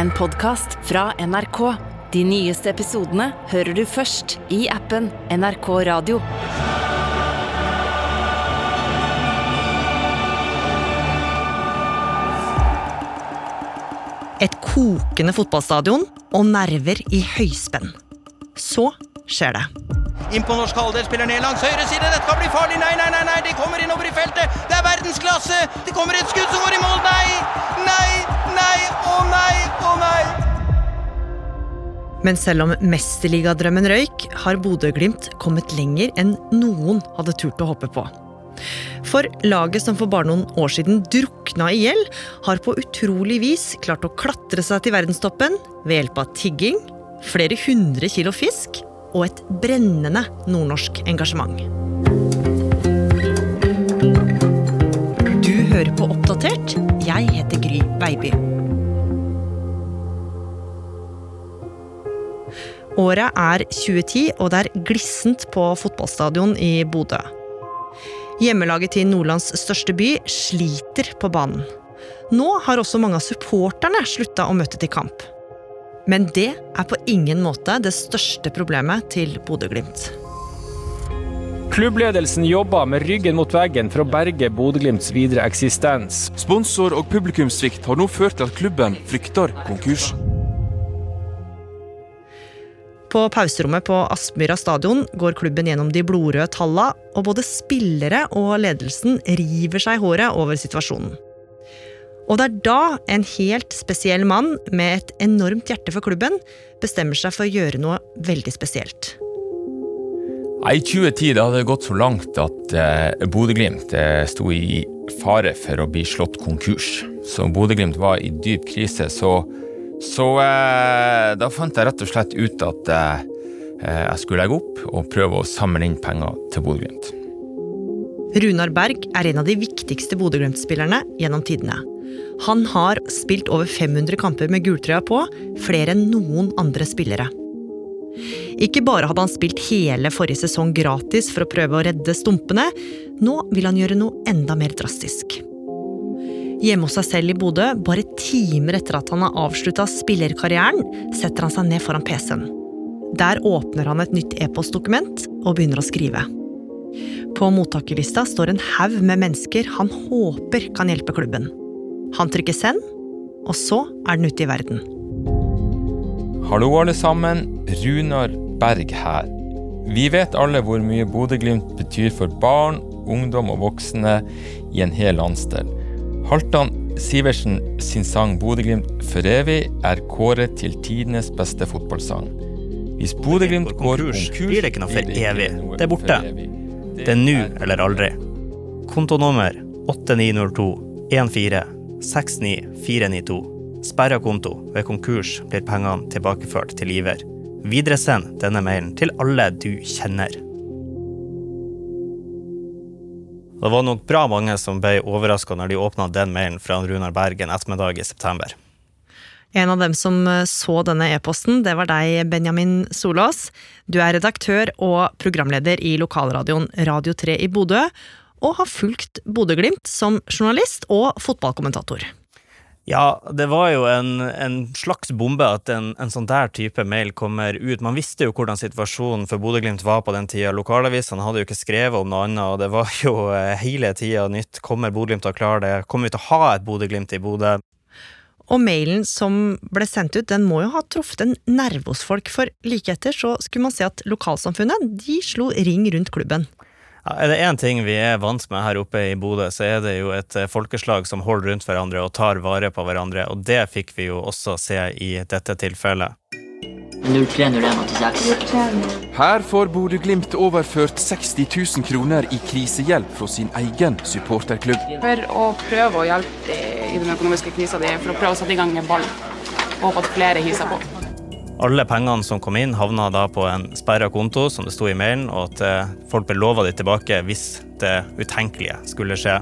en podkast fra NRK. De nyeste episodene hører du først i appen NRK Radio. Et kokende fotballstadion og nerver i høyspenn. Så skjer det. Inn på norsk halvdel, spiller ned langs høyre side. Dette kan bli farlig. Nei, nei, nei, nei, de kommer innover i feltet. Det er verdensklasse. Det kommer et skudd som går i mål. Nei, nei, nei, å nei, å nei. Men selv om mesterligadrømmen røyk, har Bodø-Glimt kommet lenger enn noen hadde turt å håpe på. For laget som for bare noen år siden drukna i gjeld, har på utrolig vis klart å klatre seg til verdenstoppen ved hjelp av tigging, flere hundre kilo fisk og et brennende nordnorsk engasjement. Du hører på Oppdatert. Jeg heter Gry Baby. Året er 2010, og det er glissent på fotballstadion i Bodø. Hjemmelaget til Nordlands største by sliter på banen. Nå har også mange av supporterne slutta å møte til kamp. Men det er på ingen måte det største problemet til Bodø-Glimt. Klubbledelsen jobber med ryggen mot veggen for å berge Bodø-Glimts videre eksistens. Sponsor- og publikumssvikt har nå ført til at klubben frykter konkurs. På pauserommet på Aspmyra stadion går klubben gjennom de blodrøde talla, og både spillere og ledelsen river seg i håret over situasjonen. Og det er da en helt spesiell mann med et enormt hjerte for klubben bestemmer seg for å gjøre noe veldig spesielt. I 2010 da hadde det gått så langt at eh, Bodø-Glimt eh, sto i fare for å bli slått konkurs. Så Bodø-Glimt var i dyp krise. Så, så eh, da fant jeg rett og slett ut at eh, eh, jeg skulle legge opp og prøve å samle inn penger til Bodø-Glimt. Runar Berg er en av de viktigste Bodø-Glimt-spillerne gjennom tidene. Han har spilt over 500 kamper med gultrøya på, flere enn noen andre spillere. Ikke bare hadde han spilt hele forrige sesong gratis for å prøve å redde stumpene, nå vil han gjøre noe enda mer drastisk. Hjemme hos seg selv i Bodø, bare timer etter at han har avslutta spillerkarrieren, setter han seg ned foran PC-en. Der åpner han et nytt e-postdokument og begynner å skrive. På mottakerlista står en haug med mennesker han håper kan hjelpe klubben. Han trykker send, og så er den ute i verden. Hallo, alle sammen. Runar Berg her. Vi vet alle hvor mye Bodø-Glimt betyr for barn, ungdom og voksne i en hel landsdel. Halvdan Sivertsen sin sang 'Bodø-Glimt for evig' er kåret til tidenes beste fotballsang. Hvis Bodø-Glimt går konkurs, blir det ikke noe for evig. Det er borte. Det er nå eller aldri. Kontonummer 8902 14 69492. Sperra konto. Ved konkurs blir pengene tilbakeført til giver. Videresend denne mailen til alle du kjenner. Det var nok bra mange som ble overraska når de åpna den mailen fra Runar Berg en ettermiddag i september. En av dem som eh, så denne e-posten, det var deg, Benjamin Solås. Du er redaktør og programleder i lokalradioen Radio 3 i Bodø, og har fulgt Bodø-Glimt som journalist og fotballkommentator. Ja, det var jo en, en slags bombe at en, en, sånn der type mail kommer ut. Man visste jo hvordan situasjonen for Bodø-Glimt var på den tida. Lokalavisene hadde jo ikke skrevet om noe annet, og det var jo eh, hele tida nytt. Kommer Bodø-Glimt til å klare det? Kommer vi til å ha et Bodø-Glimt i Bodø? Og mailen som ble sendt ut, den må jo ha truffet en nerve hos folk, for like etter så skulle man se at lokalsamfunnet de slo ring rundt klubben. Er det én ting vi er vant med her oppe i Bodø, så er det jo et eh, folkeslag som holder rundt hverandre og tar vare på hverandre, og det fikk vi jo også se i dette tilfellet. Her får Bodø-Glimt overført 60 000 kroner i krisehjelp fra sin egen supporterklubb. For å prøve å hjelpe i den økonomiske krisa di, for å prøve å sette i gang en ball. Og håpe at flere hiser på. Alle pengene som kom inn, havna da på en sperra konto, som det sto i mailen, og at eh, folk ble lova de tilbake hvis det utenkelige skulle skje.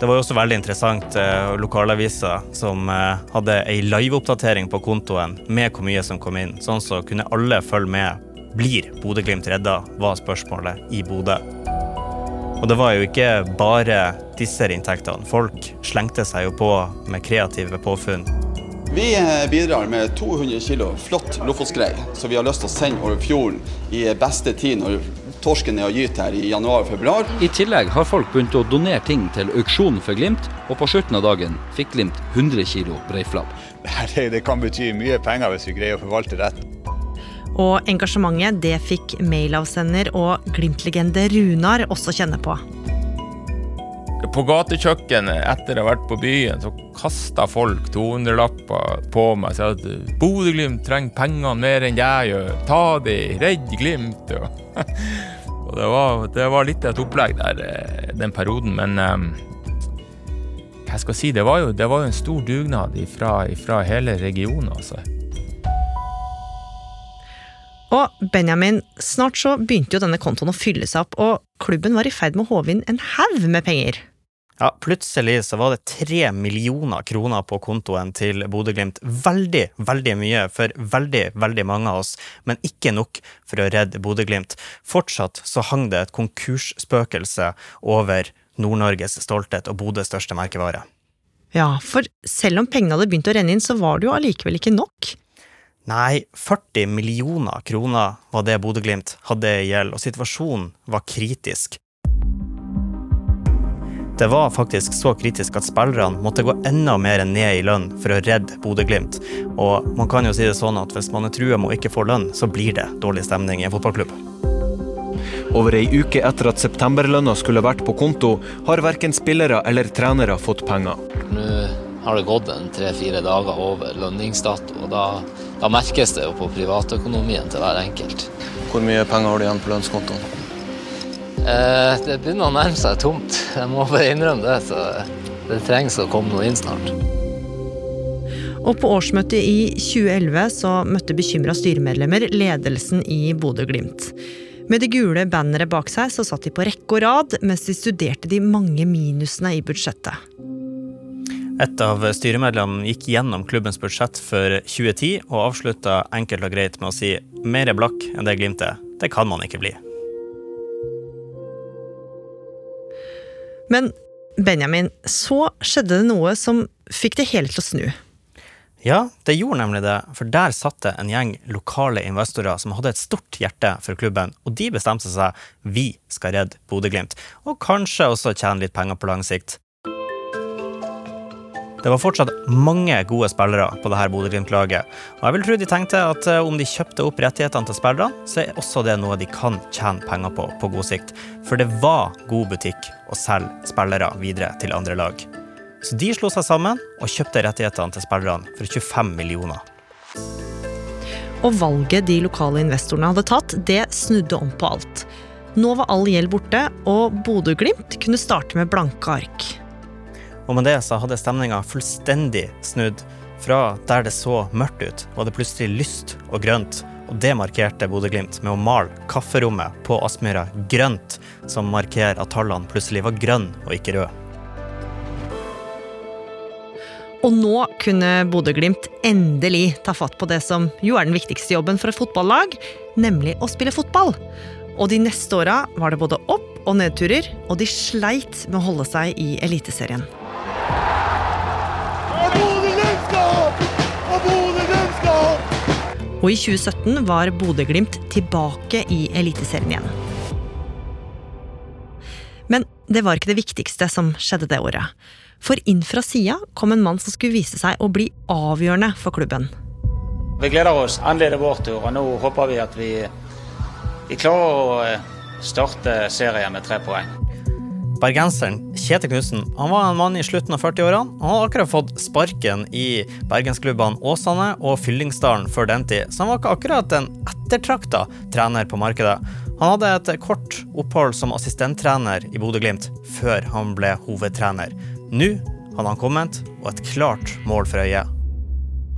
Det var jo også veldig interessant eh, lokalaviser som eh, hadde ei liveoppdatering på kontoen med hvor mye som kom inn, sånn så kunne alle følge med. Blir Bodø-Glimt redda, var spørsmålet i Bodø. Og det var jo ikke bare disse inntektene. Folk slengte seg jo på med kreative påfunn. Vi eh, bidrar med 200 kg flott lofotsskrei, som vi har lyst til å sende over fjorden i beste tid når torsken er å gyte her i januar og februar. I tillegg har folk begynt å donere ting til auksjonen for Glimt, og på slutten av dagen fikk Glimt 100 kg breiflabb. Det, det kan bety mye penger hvis vi greier å forvalte rett. Og engasjementet det fikk mailavsender og Glimt-legende Runar også kjenne på. På gatekjøkkenet etter å ha vært på byen, så kasta folk 200-lapper på meg sa at Bodø-Glimt trenger pengene mer enn jeg gjør. Ta de, redd Glimt. Og det var, det var litt et opplegg der eh, den perioden, men um, jeg skal si, det var jo, det var jo en stor dugnad ifra hele regionen, altså. Og Benjamin, snart så begynte jo denne kontoen å fylle seg opp, og klubben var i ferd med å håve inn en haug med penger. Ja, plutselig så var det tre millioner kroner på kontoen til Bodø-Glimt. Veldig, veldig mye for veldig, veldig mange av oss, men ikke nok for å redde Bodø-Glimt. Fortsatt så hang det et konkursspøkelse over Nord-Norges stolthet og Bodøs største merkevare. Ja, for selv om pengene hadde begynt å renne inn, så var det jo allikevel ikke nok. Nei, 40 millioner kroner var det Bodø-Glimt hadde i gjeld, og situasjonen var kritisk. Det var faktisk så kritisk at spillerne måtte gå enda mer ned i lønn for å redde Bodø-Glimt. Og man kan jo si det sånn at hvis man er trua med å ikke få lønn, så blir det dårlig stemning i en fotballklubb. Over ei uke etter at septemberlønna skulle vært på konto, har verken spillere eller trenere fått penger. Nå har det gått en tre-fire dager over lønningsdato, og da, da merkes det jo på privatøkonomien til hver enkelt. Hvor mye penger har du igjen på lønnskontoen? Eh, det begynner å nærme seg tomt. Jeg må bare innrømme det. Så det trengs å komme noe inn snart. Og på årsmøtet i 2011 så møtte bekymra styremedlemmer ledelsen i Bodø-Glimt. Med det gule banneret bak seg så satt de på rekke og rad mens de studerte de mange minusene i budsjettet. Et av styremedlemmene gikk gjennom klubbens budsjett for 2010 og avslutta enkelt og greit med å si mer blakk enn det Glimt er. Det kan man ikke bli. Men Benjamin, så skjedde det noe som fikk det hele til å snu. Ja, det gjorde nemlig det, for der satt det en gjeng lokale investorer som hadde et stort hjerte for klubben, og de bestemte seg vi skal redde Bodø-Glimt, og kanskje også tjene litt penger på lang sikt. Det var fortsatt mange gode spillere på dette Bodø-Glimt-laget. Og jeg vil tro de tenkte at eh, om de kjøpte opp rettighetene til spillerne, så er også det noe de kan tjene penger på på god sikt. For det var god butikk å selge spillere videre til andre lag. Så de slo seg sammen og kjøpte rettighetene til spillerne for 25 millioner. Og valget de lokale investorene hadde tatt, det snudde om på alt. Nå var all gjeld borte, og Bodø-Glimt kunne starte med blanke ark. Og med det så hadde stemninga fullstendig snudd. Fra der det så mørkt ut, var det plutselig lyst og grønt. Og det markerte Bodø-Glimt med å male kafferommet på Aspmyra grønt, som markerer at tallene plutselig var grønne og ikke røde. Og nå kunne Bodø-Glimt endelig ta fatt på det som jo er den viktigste jobben for et fotballag, nemlig å spille fotball. Og de neste åra var det både opp- og nedturer, og de sleit med å holde seg i Eliteserien. Og i 2017 var Bodø-Glimt tilbake i Eliteserien igjen. Men det var ikke det viktigste som skjedde det året. For inn fra sida kom en mann som skulle vise seg å bli avgjørende for klubben. Vi gleder oss. Endelig er det vår tur, og nå håper vi at vi, vi klarer å eh, starte serien med tre poeng. Bergenseren Kjetil Knutsen han var en mann i slutten av 40-årene. Han hadde akkurat fått sparken i bergensklubbene Åsane og Fyllingsdalen før den tid, så han var ikke akkurat en ettertrakta trener på markedet. Han hadde et kort opphold som assistenttrener i Bodø-Glimt før han ble hovedtrener. Nå hadde han kommet, og et klart mål for øyet.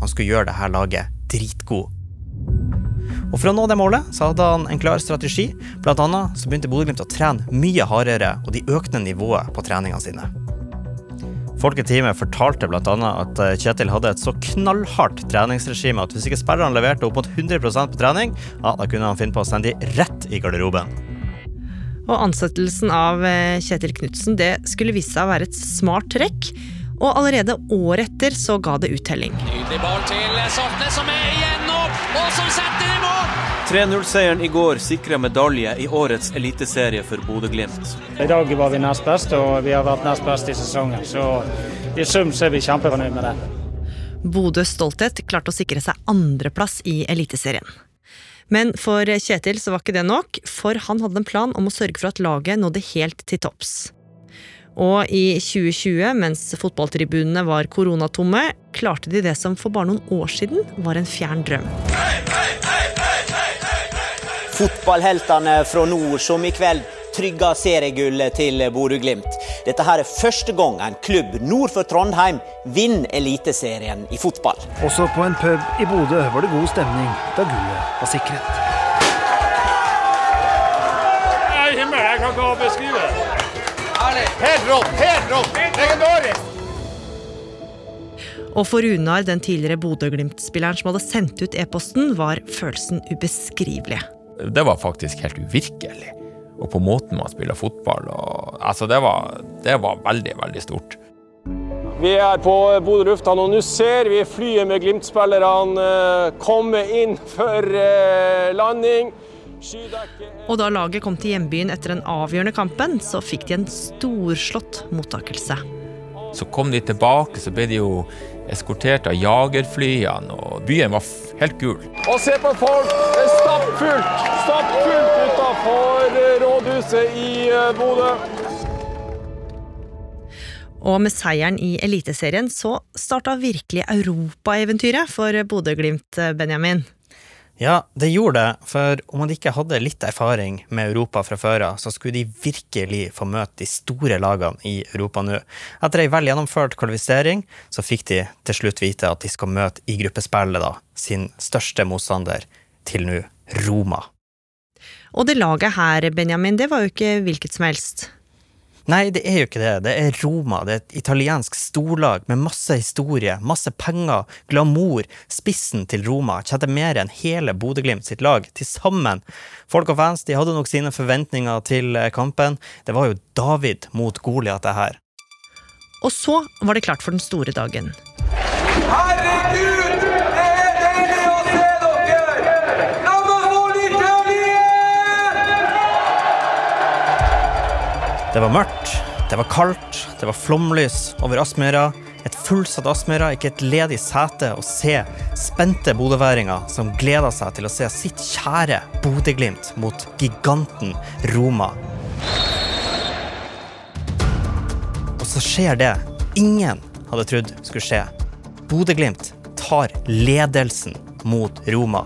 Han skulle gjøre dette laget dritgod. Og For å nå det målet så hadde han en klar strategi. Blant annet så begynte Bodø-Glimt å trene mye hardere, og de økte nivået på treningene sine. Folk i teamet fortalte bl.a. at eh, Kjetil hadde et så knallhardt treningsregime at hvis ikke spillerne leverte opp mot 100% på trening, ja, da kunne han finne på å sende de rett i garderoben. Og ansettelsen av eh, Kjetil Knutsen det skulle vise seg å være et smart trekk. Og allerede året etter så ga det uttelling. Nydelig ball til Saltnes, som er igjennom, og som setter i mål! 3-0-seieren i går sikra medalje i årets eliteserie for Bodø-Glimt. I dag var vi nest best, og vi har vært nest best i sesongen. Så i sum så er vi kjempefornøyd med det. Bodøs stolthet klarte å sikre seg andreplass i Eliteserien. Men for Kjetil så var ikke det nok, for han hadde en plan om å sørge for at laget nådde helt til topps. Og i 2020, mens fotballtribunene var koronatomme, klarte de det som for bare noen år siden var en fjern drøm. Fotballheltene fra nord som i kveld trygga seriegullet til Bodø-Glimt. Dette her er første gang en klubb nord for Trondheim vinner Eliteserien i fotball. Også på en pub i Bodø var det god stemning da gullet var sikret. Nei, himmel, jeg kan ikke beskrive det. Helt rått! Helt rått! Legendarisk! Og for Runar, den tidligere Bodø-Glimt-spilleren som hadde sendt ut e-posten, var følelsen ubeskrivelig. Det var faktisk helt uvirkelig. Og på måten man spiller fotball og, Altså, det var, det var veldig, veldig stort. Vi er på Bodø lufthavn, og nå ser vi flyet med Glimt-spillerne eh, komme inn for eh, landing. Og da laget kom til hjembyen etter den avgjørende kampen, så fikk de en storslått mottakelse. Så kom de tilbake, så ble de jo eskortert av jagerflyene, og byen var helt gul. Og se på folk! Det er stappfullt! Stappfullt utenfor eh, rådhuset i eh, Bodø. Og med seieren i Eliteserien så starta virkelig europaeventyret for Bodø-Glimt, Benjamin. Ja, det gjorde det, for om man ikke hadde litt erfaring med Europa fra før av, så skulle de virkelig få møte de store lagene i Europa nå. Etter ei vel gjennomført kvalifisering, så fikk de til slutt vite at de skal møte i gruppespillet da, sin største motstander til nå, Roma. Og det laget her, Benjamin, det var jo ikke hvilket som helst. Nei, det er jo ikke det. Det er Roma. Det er et italiensk storlag med masse historie, masse penger, glamour. Spissen til Roma tjente mer enn hele Bodø-Glimt sitt lag til sammen. Folk og fans de hadde nok sine forventninger til kampen. Det var jo David mot Goliat, det her. Og så var det klart for den store dagen. Herregud! Det var mørkt, det var kaldt, det var flomlys over Aspmyra. Et fullsatt Aspmyra, ikke et ledig sete å se spente bodøværinger som gleder seg til å se sitt kjære Bodø-Glimt mot giganten Roma. Og så skjer det ingen hadde trodd skulle skje. Bodø-Glimt tar ledelsen mot Roma.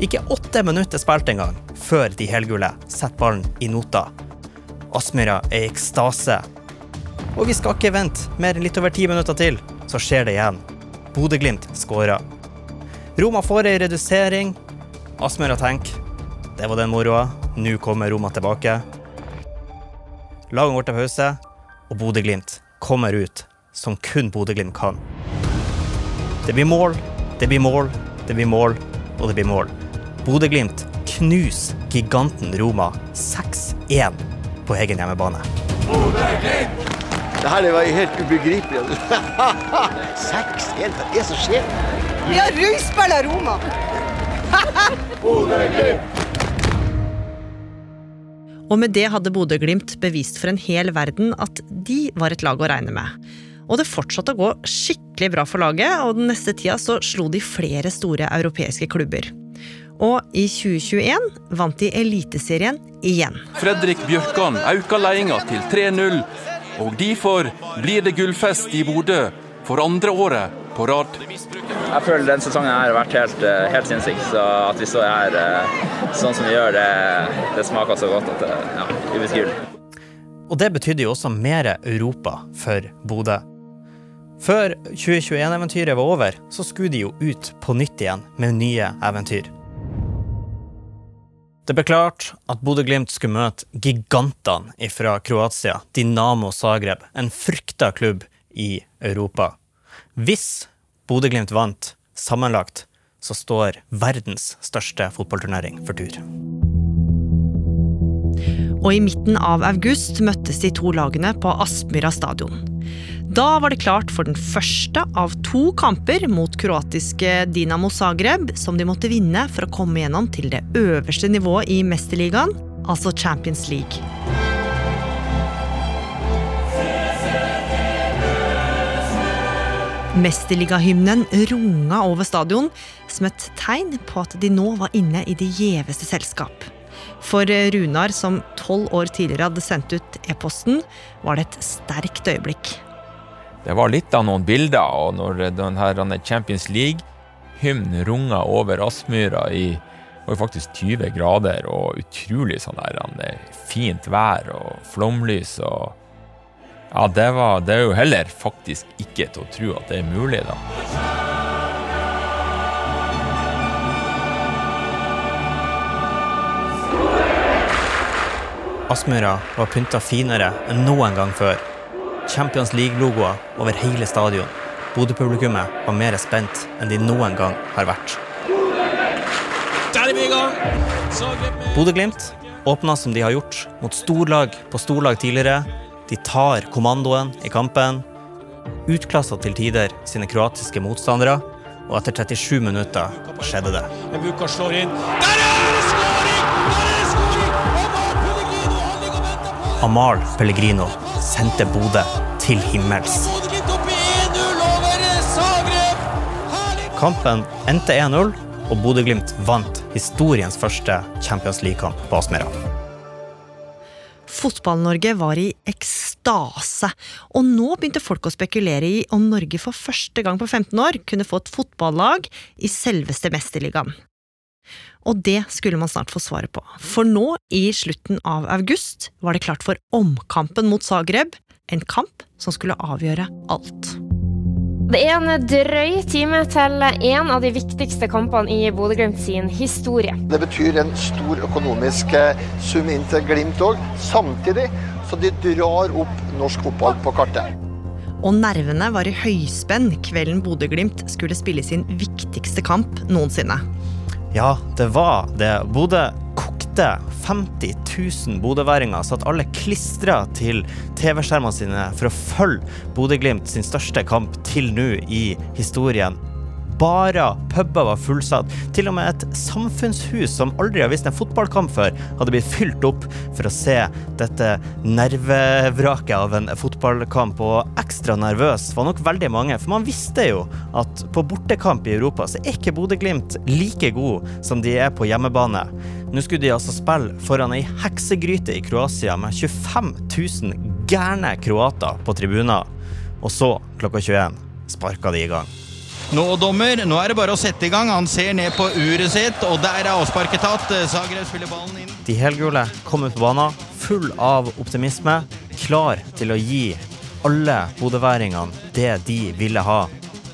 Ikke åtte minutter spilt engang før de helgule setter ballen i nota. Aspmyra er i ekstase. Og vi skal ikke vente mer enn litt over ti minutter til, så skjer det igjen. Bodø-Glimt skårer. Roma får ei redusering. Aspmyra tenker det var den moroa. Nå kommer Roma tilbake. Laget går til pause, og Bodø-Glimt kommer ut som kun Bodø-Glimt kan. Det blir mål, det blir mål, det blir mål, og det blir mål. Bodø-Glimt knuser giganten Roma 6-1 på egen hjemmebane. Det her var helt ubegripelig. 6-1, hva er det som skjer? Vi har røyspilla Roma! Og med det hadde Bodø-Glimt bevist for en hel verden at de var et lag å regne med. Og det fortsatte å gå skikkelig bra for laget, og den neste tida så slo de flere store europeiske klubber. Og i 2021 vant de Eliteserien igjen. Fredrik Bjørkan øker ledelsen til 3-0, og derfor blir det gullfest i Bodø for andre året på rad. Jeg føler denne sesongen har vært helt, eh, helt sinnssyk. Så at vi står her eh, sånn som vi gjør, det, det smaker så godt at det ja, ubeskrivelig. Og det betydde jo også mer Europa for Bodø. Før 2021-eventyret var over, så skulle de jo ut på nytt igjen med nye eventyr. Det ble klart at Bodø-Glimt skulle møte gigantene fra Kroatia, Dinamo Zagreb, en frykta klubb i Europa. Hvis Bodø-Glimt vant sammenlagt, så står verdens største fotballturnering for tur. Og i midten av august møttes de to lagene på Aspmyra stadion. Da var det klart for den første av to kamper mot kroatiske Dinamo Zagreb, som de måtte vinne for å komme gjennom til det øverste nivået i Mesterligaen, altså Champions League. Mesterligahymnen runga over stadion som et tegn på at de nå var inne i det gjeveste selskap. For Runar, som tolv år tidligere hadde sendt ut e-posten, var det et sterkt øyeblikk. Det var litt av noen bilder, og når denne Champions League-hymnen runga over Aspmyra i var faktisk 20 grader og utrolig sånn der fint vær og flomlys og Ja, det var Det er jo heller faktisk ikke til å tro at det er mulig, da. Aspmyra var pynta finere enn noen gang før. Champions League-logoer over hele stadion. Bodø-publikummet var mer spent enn de noen gang har vært. Der er vi i gang! Bodø-Glimt åpna som de har gjort, mot storlag på storlag tidligere. De tar kommandoen i kampen. Utklassa til tider sine kroatiske motstandere, og etter 37 minutter skjedde det. Buka slår inn. Der er det skåring! Der er det skåring! Amahl Pellegrino sendte Bodø til himmels. Bodø-Glimt opp i 1-0 over Zagreb! Kampen endte 1-0, og Bodø-Glimt vant historiens første Champions League-kamp på Aspmyra. Fotball-Norge var i ekstase, og nå begynte folk å spekulere i om Norge for første gang på 15 år kunne få et fotballag i selveste Mesterligaen. Og det skulle man snart få svaret på, for nå, i slutten av august, var det klart for omkampen mot Zagreb, en kamp som skulle avgjøre alt. Det er en drøy time til en av de viktigste kampene i Bodø-Glimt sin historie. Det betyr en stor økonomisk eh, sum inn til Glimt òg, samtidig så de drar opp norsk fotball på kartet. Og nervene var i høyspenn kvelden Bodø-Glimt skulle spille sin viktigste kamp noensinne. Ja, det var det. Bodø kokte. 50 000 bodøværinger satt alle klistra til TV-skjermene sine for å følge Bodø-Glimt sin største kamp til nå i historien. Bare puber var fullsatt. Til og med et samfunnshus som aldri har vist en fotballkamp før, hadde blitt fylt opp for å se dette nervevraket av en fotballkamp. Og ekstra nervøs var nok veldig mange, for man visste jo at på bortekamp i Europa så er ikke Bodø-Glimt like god som de er på hjemmebane. Nå skulle de altså spille foran ei heksegryte i Kroatia med 25 000 gærne kroater på tribuner. Og så, klokka 21, sparka de i gang. Nå, dommer, nå er det bare å sette i gang. Han ser ned på uret sitt, og der er avsparket tatt. Zagreb spiller ballen inn. De helgule kom ut på banen, full av optimisme, klar til å gi alle bodøværingene det de ville ha.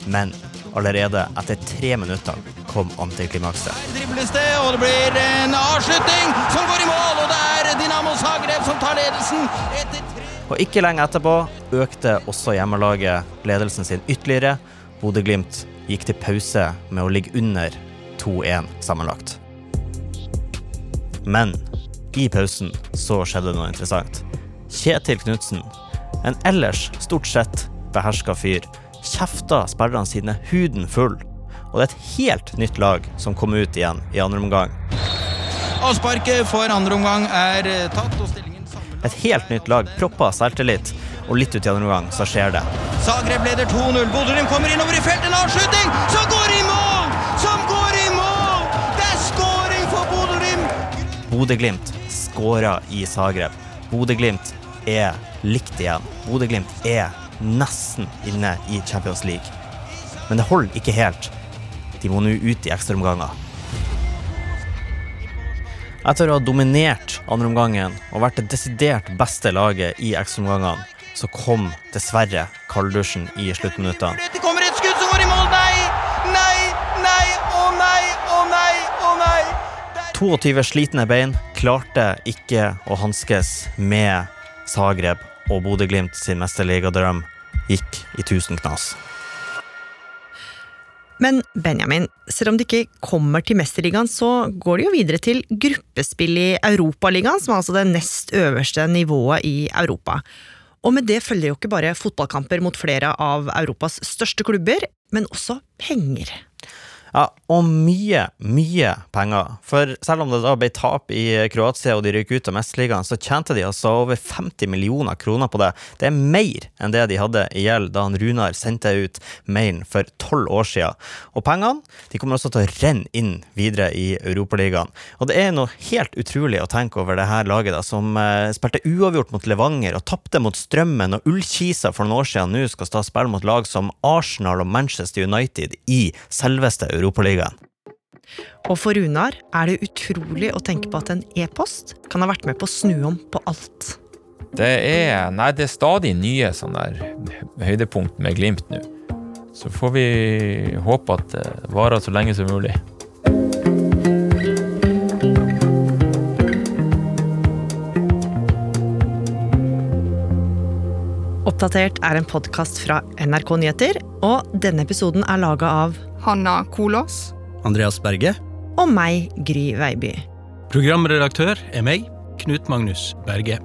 Men allerede etter tre minutter kom antiklimakset. Dribles det, og det blir en avslutning som går i mål, og det er Dinamo Zagreb som tar ledelsen etter tre Og ikke lenge etterpå økte også hjemmelaget ledelsen sin ytterligere. Bodø-Glimt gikk til pause med å ligge under 2-1 sammenlagt. Men i pausen så skjedde noe interessant. Kjetil Knutsen, en ellers stort sett beherska fyr, kjefta sperrene sine huden full. Og det er et helt nytt lag som kom ut igjen i andre omgang. Avsparket for andre omgang er tatt, og stillingen Et helt nytt lag proppa selvtillit, og litt ut i andre omgang så skjer det. Zagreb leder 2-0. Bodø-Glimt kommer innover i feltet. En avslutning som går i mål! Som går i mål! Det er skåring for Bodø-Glimt! Bodø-Glimt skåra i Zagreb. Bodø-Glimt er likt igjen. Bodø-Glimt er nesten inne i Champions League. Men det holder ikke helt. De må nå ut i ekstraomganger. Etter å ha dominert andreomgangen og vært det desidert beste laget i ekstraomgangene, så kom dessverre kalddusjen i sluttminuttene. Det kommer et skudd som går i mål! Nei! Nei! Nei! Å nei! Å nei! Å nei! 22 slitne bein klarte ikke å hanskes med Zagreb, og Bodø-Glimt sin mesterligadrøm gikk i tusen knas. Men Benjamin, selv om de ikke kommer til Mesterligaen, så går de jo videre til gruppespill i Europaligaen, som er altså det nest øverste nivået i Europa. Og med det følger jo ikke bare fotballkamper mot flere av Europas største klubber, men også penger. Ja, og mye, mye penger. For selv om det da ble tap i Kroatia og de røyk ut av Mesterligaen, så tjente de altså over 50 millioner kroner på det. Det er mer enn det de hadde i gjeld da han Runar sendte ut mailen for tolv år siden. Og pengene de kommer også til å renne inn videre i Europaligaen. Og det er noe helt utrolig å tenke over det her laget, da, som eh, spilte uavgjort mot Levanger og tapte mot Strømmen og Ullkisa for noen år siden, nå skal og spille mot lag som Arsenal og Manchester United i selveste Europaligaen. Og for Runar er det utrolig å tenke på at en e-post kan ha vært med på å snu om på alt. Det er, nei, det er stadig nye sånne høydepunkt med Glimt nå. Så får vi håpe at det varer så lenge som mulig. Oppdatert er en podkast fra NRK Nyheter, og denne episoden er laga av Hanna Kolås. Andreas Berge. Og meg, Gry Veiby. Programredaktør er meg, Knut Magnus Berge.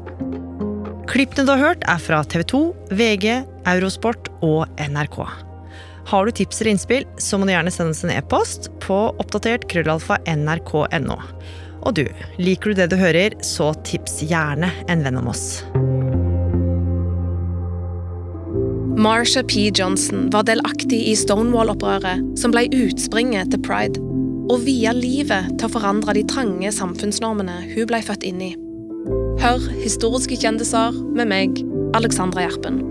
Klippene du har hørt, er fra TV 2, VG, Eurosport og NRK. Har du tips eller innspill, så må du gjerne sende oss en e-post på oppdatert krøllalfa nrk.no. Og du, liker du det du hører, så tips gjerne en venn om oss. Marsha P. Johnson var delaktig i Stonewall-opprøret, som ble utspringet til pride, og via livet til å forandre de trange samfunnsnormene hun ble født inn i. Hør historiske kjendiser med meg, Alexandra Gjerpen.